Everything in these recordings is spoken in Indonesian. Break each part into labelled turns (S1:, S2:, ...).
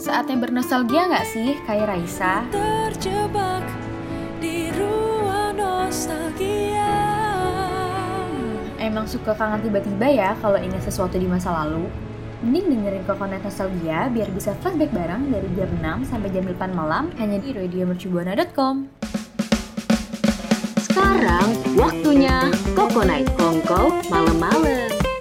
S1: Saatnya bernostalgia nggak sih, kayak Raisa?
S2: Terjebak di ruang nostalgia.
S1: Emang suka kangen tiba-tiba ya kalau ingat sesuatu di masa lalu? Mending dengerin Kokonet Nostalgia biar bisa flashback bareng dari jam 6 sampai jam 8 malam hanya di radiomercubuana.com.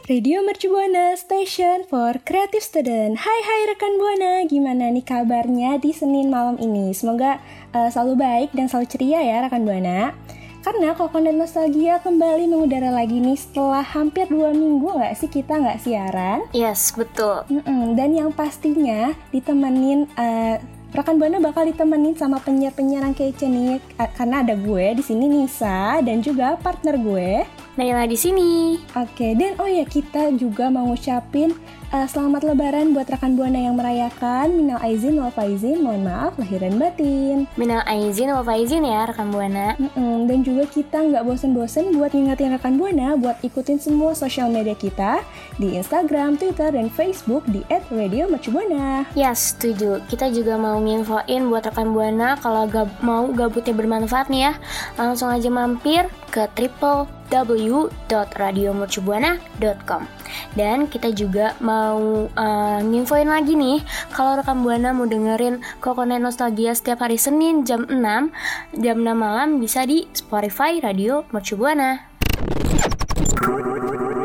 S3: Radio Mercu Buana Station for Creative Student. Hai hai rekan Buana, gimana nih kabarnya di Senin malam ini? Semoga uh, selalu baik dan selalu ceria ya rekan Buana. Karena Kokonet Nostalgia kembali mengudara lagi nih setelah hampir dua minggu nggak sih kita nggak siaran?
S1: Yes, betul.
S3: Mm-mm, dan yang pastinya ditemenin uh, rekan buana bakal ditemenin sama penyiar-penyiar yang kece nih karena ada gue di sini Nisa dan juga partner gue
S1: Naila di sini.
S3: Oke, dan oh ya kita juga mau ngucapin uh, selamat lebaran buat rekan Buana yang merayakan. Minal aizin wal faizin, mohon maaf lahir dan batin.
S1: Minal aizin wal faizin ya rekan Buana.
S3: Mm-mm, dan juga kita nggak bosen-bosen buat ngingetin rekan Buana buat ikutin semua sosial media kita di Instagram, Twitter, dan Facebook di @radiomercubuana.
S1: Yes, setuju. Kita juga mau nginfoin buat rekan Buana kalau gab mau gabutnya bermanfaat nih ya. Langsung aja mampir ke triple www.radiomercubuana.com dan kita juga mau uh, nginfoin lagi nih kalau rekam buana mau dengerin Kokonet Nostalgia setiap hari Senin jam 6 jam 6 malam bisa di Spotify Radio Mercubuana.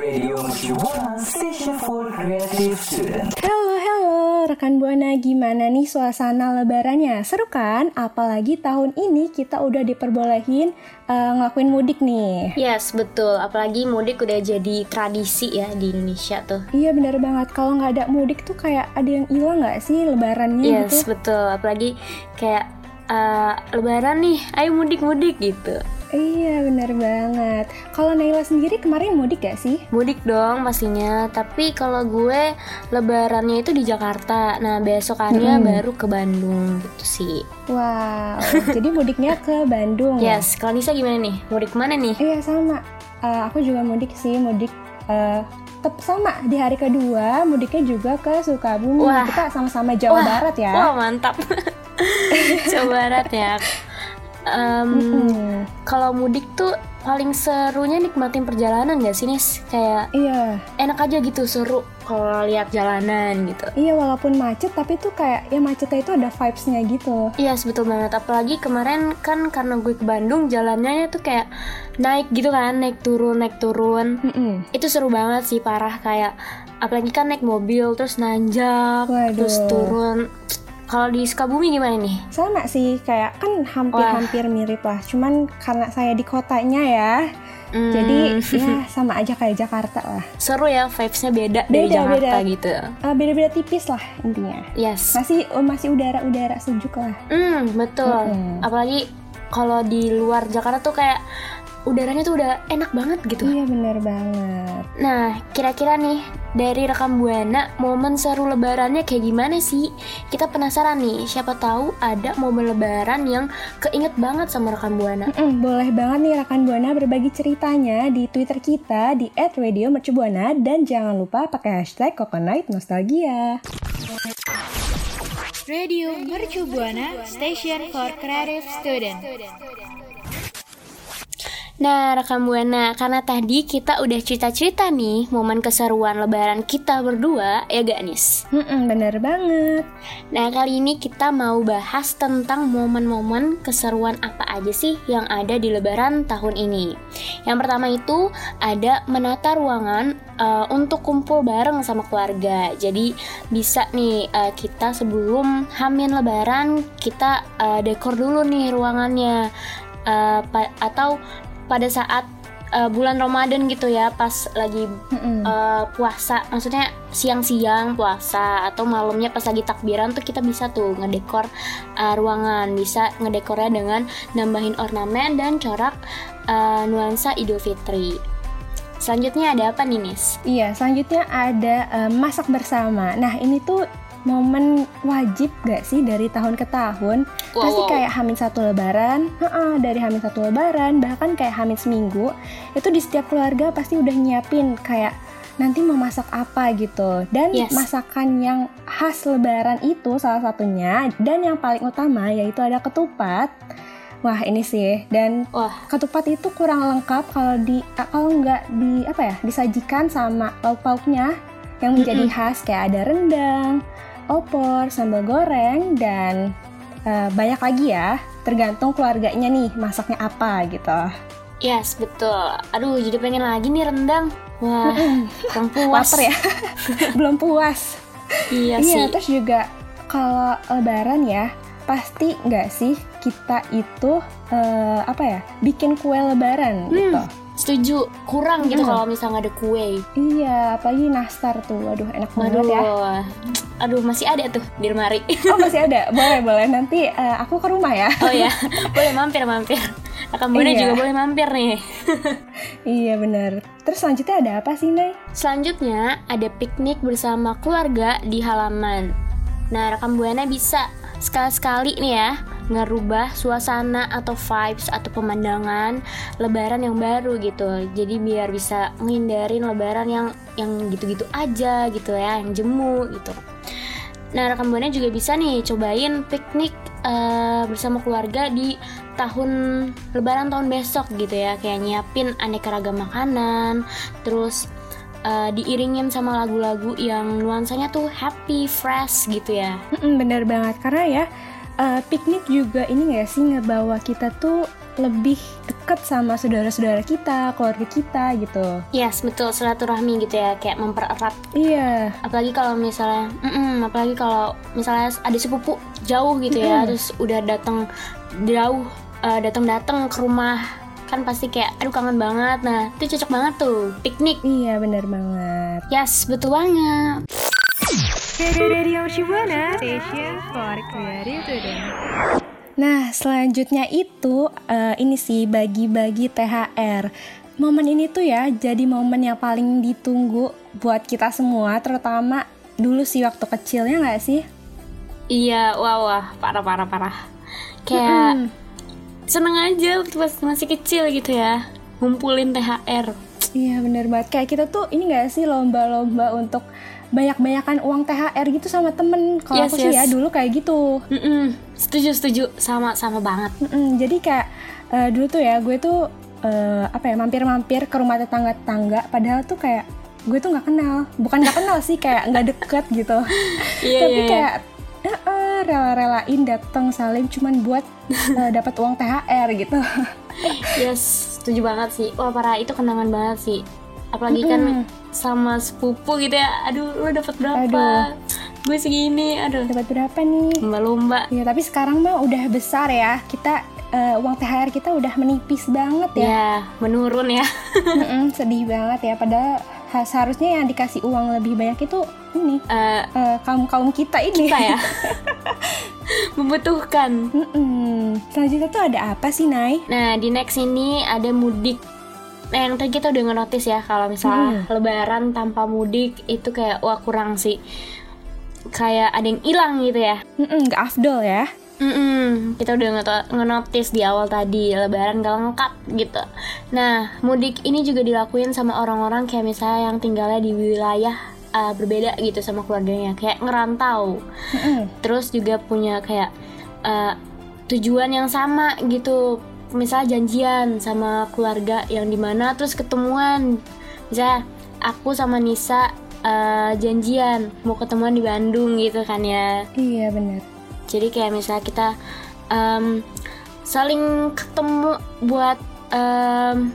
S2: Radio Mercubuana Station for Creative Student.
S3: Rekan Buana gimana nih suasana lebarannya? Seru kan? Apalagi tahun ini kita udah diperbolehin uh, ngelakuin mudik nih.
S1: Yes, betul. Apalagi mudik udah jadi tradisi ya di Indonesia tuh.
S3: Iya bener banget. Kalau nggak ada mudik tuh kayak ada yang hilang nggak sih lebarannya
S1: yes,
S3: gitu?
S1: Yes, betul. Apalagi kayak uh, lebaran nih, ayo mudik-mudik gitu.
S3: Iya bener banget. Kalau Naila sendiri kemarin mudik gak sih?
S1: Mudik dong pastinya. Tapi kalau gue lebarannya itu di Jakarta. Nah besokannya hmm. baru ke Bandung gitu sih.
S3: Wow. jadi mudiknya ke Bandung.
S1: Yes. Kalau Nisa gimana nih? Mudik mana nih?
S3: Iya sama. Uh, aku juga mudik sih. Mudik uh, tetap sama di hari kedua. Mudiknya juga ke Sukabumi.
S1: Wah.
S3: Kita sama-sama Jawa
S1: Wah.
S3: Barat ya.
S1: Wah mantap. Jawa Barat ya. Um. Kalau mudik tuh paling serunya nikmatin perjalanan gak sih Nis? Kayak
S3: Iya.
S1: enak aja gitu seru kalau lihat jalanan gitu.
S3: Iya walaupun macet tapi tuh kayak ya macetnya itu ada vibes-nya gitu.
S1: Iya yes, betul banget. Apalagi kemarin kan karena gue ke Bandung jalannya tuh kayak naik gitu kan, naik turun, naik turun.
S3: Mm-mm.
S1: Itu seru banget sih parah kayak apalagi kan naik mobil terus nanjak
S3: Waduh.
S1: terus turun. Kalau di Sukabumi gimana nih?
S3: Sama sih kayak kan hampir-hampir mirip lah. Cuman karena saya di kotanya ya.
S1: Hmm,
S3: Jadi ya sama aja kayak Jakarta lah.
S1: seru ya vibes-nya beda, dari
S3: Beda,
S1: Jakarta
S3: beda.
S1: gitu.
S3: Uh, beda-beda tipis lah intinya.
S1: Yes.
S3: Masih oh, masih udara-udara sejuk lah.
S1: Hmm, betul.
S3: Mm-mm.
S1: Apalagi kalau di luar Jakarta tuh kayak udaranya tuh udah enak banget gitu.
S3: Iya bener banget.
S1: Nah, kira-kira nih dari rekam buana momen seru lebarannya kayak gimana sih? Kita penasaran nih, siapa tahu ada momen lebaran yang keinget banget sama rekam buana.
S3: Mm-mm, boleh banget nih rekan Buana berbagi ceritanya di Twitter kita di @radiomercubuana dan jangan lupa pakai hashtag Coconut Nostalgia.
S4: Radio Mercu Buana Station for Creative Student.
S1: Nah, rekam buana, karena tadi kita udah cerita-cerita nih momen keseruan lebaran kita berdua, ya gak Nis?
S3: Mm-mm, bener banget.
S1: Nah, kali ini kita mau bahas tentang momen-momen keseruan apa aja sih yang ada di lebaran tahun ini. Yang pertama itu ada menata ruangan uh, untuk kumpul bareng sama keluarga. Jadi bisa nih uh, kita sebelum hamin lebaran kita uh, dekor dulu nih ruangannya. Uh, pa- atau pada saat uh, bulan Ramadan gitu ya, pas lagi
S3: Mm-mm.
S1: uh, puasa maksudnya siang-siang puasa atau malamnya pas lagi takbiran tuh kita bisa tuh ngedekor uh, ruangan bisa ngedekornya dengan nambahin ornamen dan corak uh, nuansa Idul Fitri selanjutnya ada apa nih Nis?
S3: Iya, selanjutnya ada eh, masak bersama. Nah, ini tuh momen wajib gak sih dari tahun ke tahun?
S1: Wow,
S3: Pasti
S1: wow.
S3: kayak Hamin satu lebaran, heeh, dari Hamin satu lebaran, bahkan kayak Hamin seminggu, itu di setiap keluarga pasti udah nyiapin kayak nanti mau masak apa gitu. Dan
S1: Yes.
S3: masakan yang khas lebaran itu salah satunya dan yang paling utama yaitu ada ketupat. Wah, ini sih. Dan
S1: Wah,
S3: ketupat itu kurang lengkap kalau di kalau nggak di apa ya disajikan sama lauk-lauknya yang menjadi khas kayak ada rendang, opor, sambal goreng dan eh, banyak lagi ya tergantung keluarganya nih masaknya apa gitu.
S1: yes betul. Aduh, jadi pengen lagi nih rendang. Wah, kurang puas.
S3: Ya? Belum puas.
S1: Iya, sih.
S3: Iya, terus juga kalau lebaran ya pasti nggak sih kita itu eh, apa ya bikin kue lebaran gitu.
S1: Setuju. Kurang gitu
S3: Mm.
S1: kalau misalnya ada kue.
S3: Iya, apalagi nastar tuh. Aduh, enak banget ya.
S1: aduh masih ada tuh di lemari.
S3: Oh, masih ada. Boleh, boleh. Nanti eh, aku ke rumah ya.
S1: oh ya, boleh mampir mampir. Akan Bunda
S3: Iya.
S1: juga boleh mampir nih.
S3: iya, bener. Terus selanjutnya ada apa sih, Nay?
S1: Selanjutnya ada piknik bersama keluarga di halaman. Nah, rekan Buana bisa sekali-sekali nih ya ngerubah suasana atau vibes atau pemandangan lebaran yang baru gitu. Jadi biar bisa menghindarin lebaran yang yang gitu-gitu aja gitu ya, yang jemu gitu. Nah, rekan Buana juga bisa nih cobain piknik eh, bersama keluarga di tahun lebaran tahun besok gitu ya, kayak nyiapin aneka ragam makanan, terus eh, diiringin sama lagu-lagu yang nuansanya tuh happy, fresh gitu ya.
S3: Bener banget. Karena ya, eh, piknik juga ini nggak sih ngebawa kita tuh lebih deket sama saudara-saudara kita, keluarga kita gitu.
S1: Yes, betul silaturahmi gitu ya, kayak mempererat.
S3: Iya,
S1: Apalagi kalau misalnya, mm-mm, apalagi kalau misalnya ada sepupu jauh gitu ya, terus udah datang jauh, eh, datang-datang ke rumah kan pasti kayak aduh kangen banget. Nah, itu cocok banget tuh piknik.
S3: iya bener banget.
S1: Yes, betul banget.
S4: Radio Shibuana Station for Creative Student.
S3: Nah, selanjutnya itu eh, ini sih bagi-bagi THR. Momen ini tuh ya jadi momen yang paling ditunggu buat kita semua, terutama dulu sih waktu kecilnya nggak sih?
S1: Iya, wah wah, parah parah parah. Kayak seneng aja waktu pas masih kecil gitu ya, ngumpulin THR.
S3: Iya bener banget. Kayak kita tuh ini nggak sih lomba-lomba untuk banyak-banyakan uang THR gitu sama temen. Kalau
S1: Yes,
S3: aku sih ya
S1: yes.
S3: dulu kayak gitu.
S1: Mm-mm, setuju setuju, sama sama banget.
S3: Mm-mm, jadi kayak eh, dulu tuh ya gue tuh eh, apa ya mampir-mampir ke rumah tetangga-tetangga. Padahal tuh kayak gue tuh nggak kenal, bukan nggak kenal sih kayak nggak deket gitu.
S1: Iya
S3: Tapi
S1: iya. iya.
S3: kayak eh, eh, rela-relain datang salim cuman buat eh, dapat uang THR gitu.
S1: Yes, setuju banget sih. Wah parah itu kenangan banget sih. Apalagi kan sama sepupu gitu ya. Aduh, lu dapat berapa?
S3: Aduh.
S1: Gue segini. Aduh.
S3: dapat berapa nih?
S1: Lomba-lomba.
S3: Ya tapi sekarang mah udah besar ya. Kita eh, uang THR kita udah menipis banget ya.
S1: Ya, menurun ya.
S3: Mm-mm, sedih banget ya. Padahal ha- seharusnya yang dikasih uang lebih banyak itu ini
S1: Eh,
S3: kaum kaum kita ini.
S1: kita ya. Membutuhkan.
S3: Mm-mm. Selanjutnya tuh ada apa sih Nay?
S1: Nah, di next ini ada mudik. Nah, yang tadi kita udah nge-notice ya kalau misalnya lebaran tanpa mudik itu kayak wah kurang sih. Kayak ada yang hilang gitu ya.
S3: Mm-mm, Nggak afdol ya?
S1: Mm-mm, kita udah nge- nge-notice di awal tadi lebaran gak lengkap gitu. Nah, mudik ini juga dilakuin sama orang-orang kayak misalnya yang tinggalnya di wilayah uh, berbeda gitu sama keluarganya, kayak ngerantau.
S3: Mm-mm.
S1: Terus juga punya kayak uh, tujuan yang sama gitu. Misalnya janjian sama keluarga yang di mana terus ketemuan. Misalnya aku sama Nisa uh, janjian mau ketemuan di Bandung gitu kan ya.
S3: Iya benar.
S1: Jadi kayak misalnya kita em, saling ketemu buat em,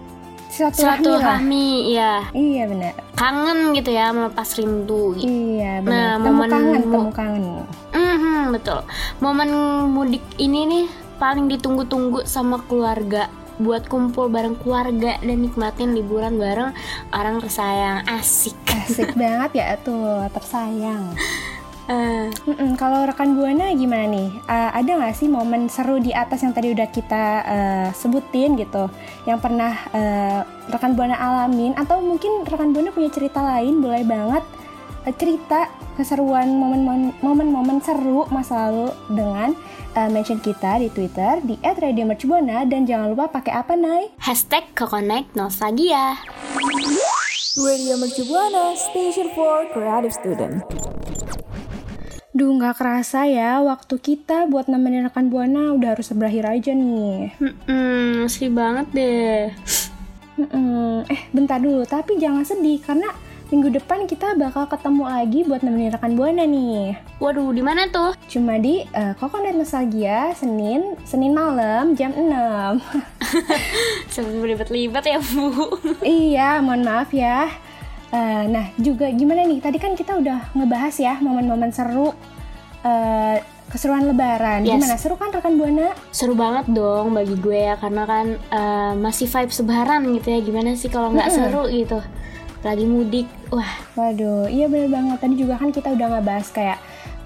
S3: Silaturahmi lah.
S1: silaturahmi, ya
S3: Iya benar.
S1: kangen gitu ya melepas rindu. gitu.
S3: Iya
S1: Nah,
S3: benar. temu
S1: momen
S3: kangen,
S1: mu-
S3: temu kangen.
S1: Mhm, betul. Momen mudik ini nih paling ditunggu-tunggu sama keluarga. Buat kumpul bareng keluarga dan nikmatin liburan bareng orang tersayang. Asik.
S3: Asik banget ya tuh, tersayang. Mm-mm, kalau rekan buana gimana nih? Uh, ada nggak sih momen seru di atas yang tadi udah kita uh, sebutin gitu, yang pernah uh, rekan buana alamin? Atau mungkin rekan buana punya cerita lain, boleh banget. uh, cerita keseruan momen-momen momen-momen seru masa lalu dengan uh, mention kita di Twitter di @radiomercubuana dan jangan lupa pakai apa Nay?
S1: hashtag Kokonek Nostalgia.
S5: Radio Mercu Buana, Station for Creative Student.
S3: Duh nggak kerasa ya waktu kita buat nemenin rekan Buana udah harus berakhir aja nih.
S1: Hmm, asli banget deh.
S3: Mm-mm. Eh bentar dulu, tapi jangan sedih karena minggu depan kita bakal ketemu lagi buat nemenin rekan Buana nih.
S1: Waduh, di mana tuh?
S3: Cuma di uh, Coconut Nostalgia Senin Senin malam jam 6.
S1: Sampai berlibat-libat ya, Bu.
S3: iya, mohon maaf ya. Uh, nah, juga gimana nih? Tadi kan kita udah ngebahas ya momen-momen seru uh, keseruan lebaran.
S1: Yes.
S3: Gimana? Seru kan rekan Buana?
S1: Seru banget dong bagi gue ya karena kan uh, masih vibe sebaran gitu ya. Gimana sih kalau nggak
S3: Mm-mm.
S1: seru gitu? Lagi mudik. Wah,
S3: Waduh, iya bener banget. Tadi juga kan kita udah ngebahas kayak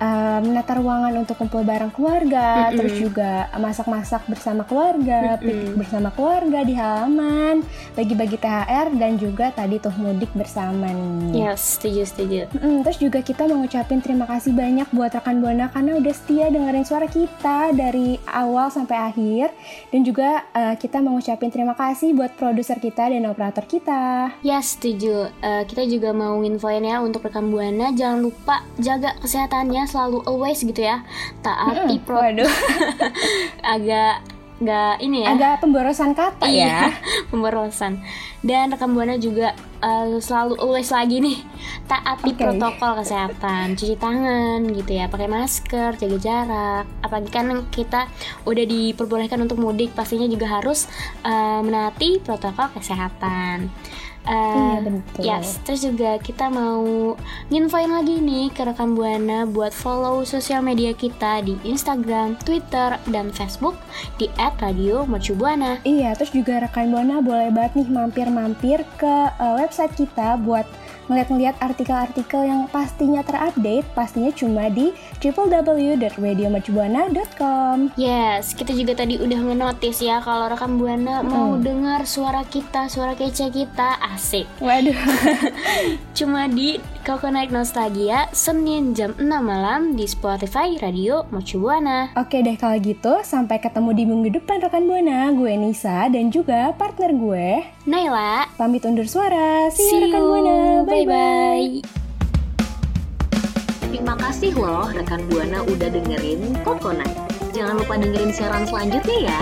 S3: uh, menata ruangan untuk kumpul bareng keluarga,
S1: Mm-mm.
S3: terus juga masak-masak bersama keluarga,
S1: Mm-mm.
S3: piknik bersama keluarga di halaman, bagi-bagi THR dan juga tadi tuh mudik bersama nih.
S1: ya setuju setuju.
S3: Mm, terus juga kita mengucapin terima kasih banyak buat rekan Buana karena udah setia dengerin suara kita dari awal sampai akhir dan juga uh, kita mengucapin terima kasih buat produser kita dan operator kita.
S1: Ya setuju. Eh, kita juga mau infoin ya untuk rekan buana jangan lupa jaga kesehatannya selalu always gitu ya. Taati
S3: Mm,
S1: pro
S3: Waduh,
S1: agak nggak ini ya.
S3: agak pemborosan kata ya.
S1: pemborosan. Dan rekan buana juga eh, selalu always lagi nih taati
S3: Oke.
S1: protokol kesehatan, cuci tangan gitu ya, pakai masker, jaga jarak. Apalagi kan kita udah diperbolehkan untuk mudik, pastinya juga harus eh, menaati protokol kesehatan. Eh,
S3: Iya, betul.
S1: Yes, terus juga kita mau nginfoin lagi nih ke rekan Buana buat follow sosial media kita di Instagram, Twitter, dan Facebook di @radiomercubuana.
S3: Iya, terus juga rekan Buana boleh banget nih mampir-mampir ke uh, website kita buat ngeliat-ngeliat artikel-artikel yang pastinya terupdate, pastinya cuma di www.radiomercubuana.com.
S1: Yes, kita juga tadi udah ngenotis ya kalau rekan Buana mau dengar suara kita, suara kece kita, asik.
S3: Waduh,
S1: Cuma di Coconut Nostalgia Senin jam 6 malam di Spotify Radio Mercu Buana.
S3: oke deh kalau gitu, sampai ketemu di minggu depan rekan Buana. Gue Nisa dan juga partner gue.
S1: Naila,
S3: Pamit undur suara. See,
S1: see
S3: you rekan. Buana.
S1: Bye
S3: Bye-bye.
S1: bye.
S6: Terima kasih loh rekan Buana udah dengerin Coconut. Jangan lupa dengerin siaran selanjutnya ya.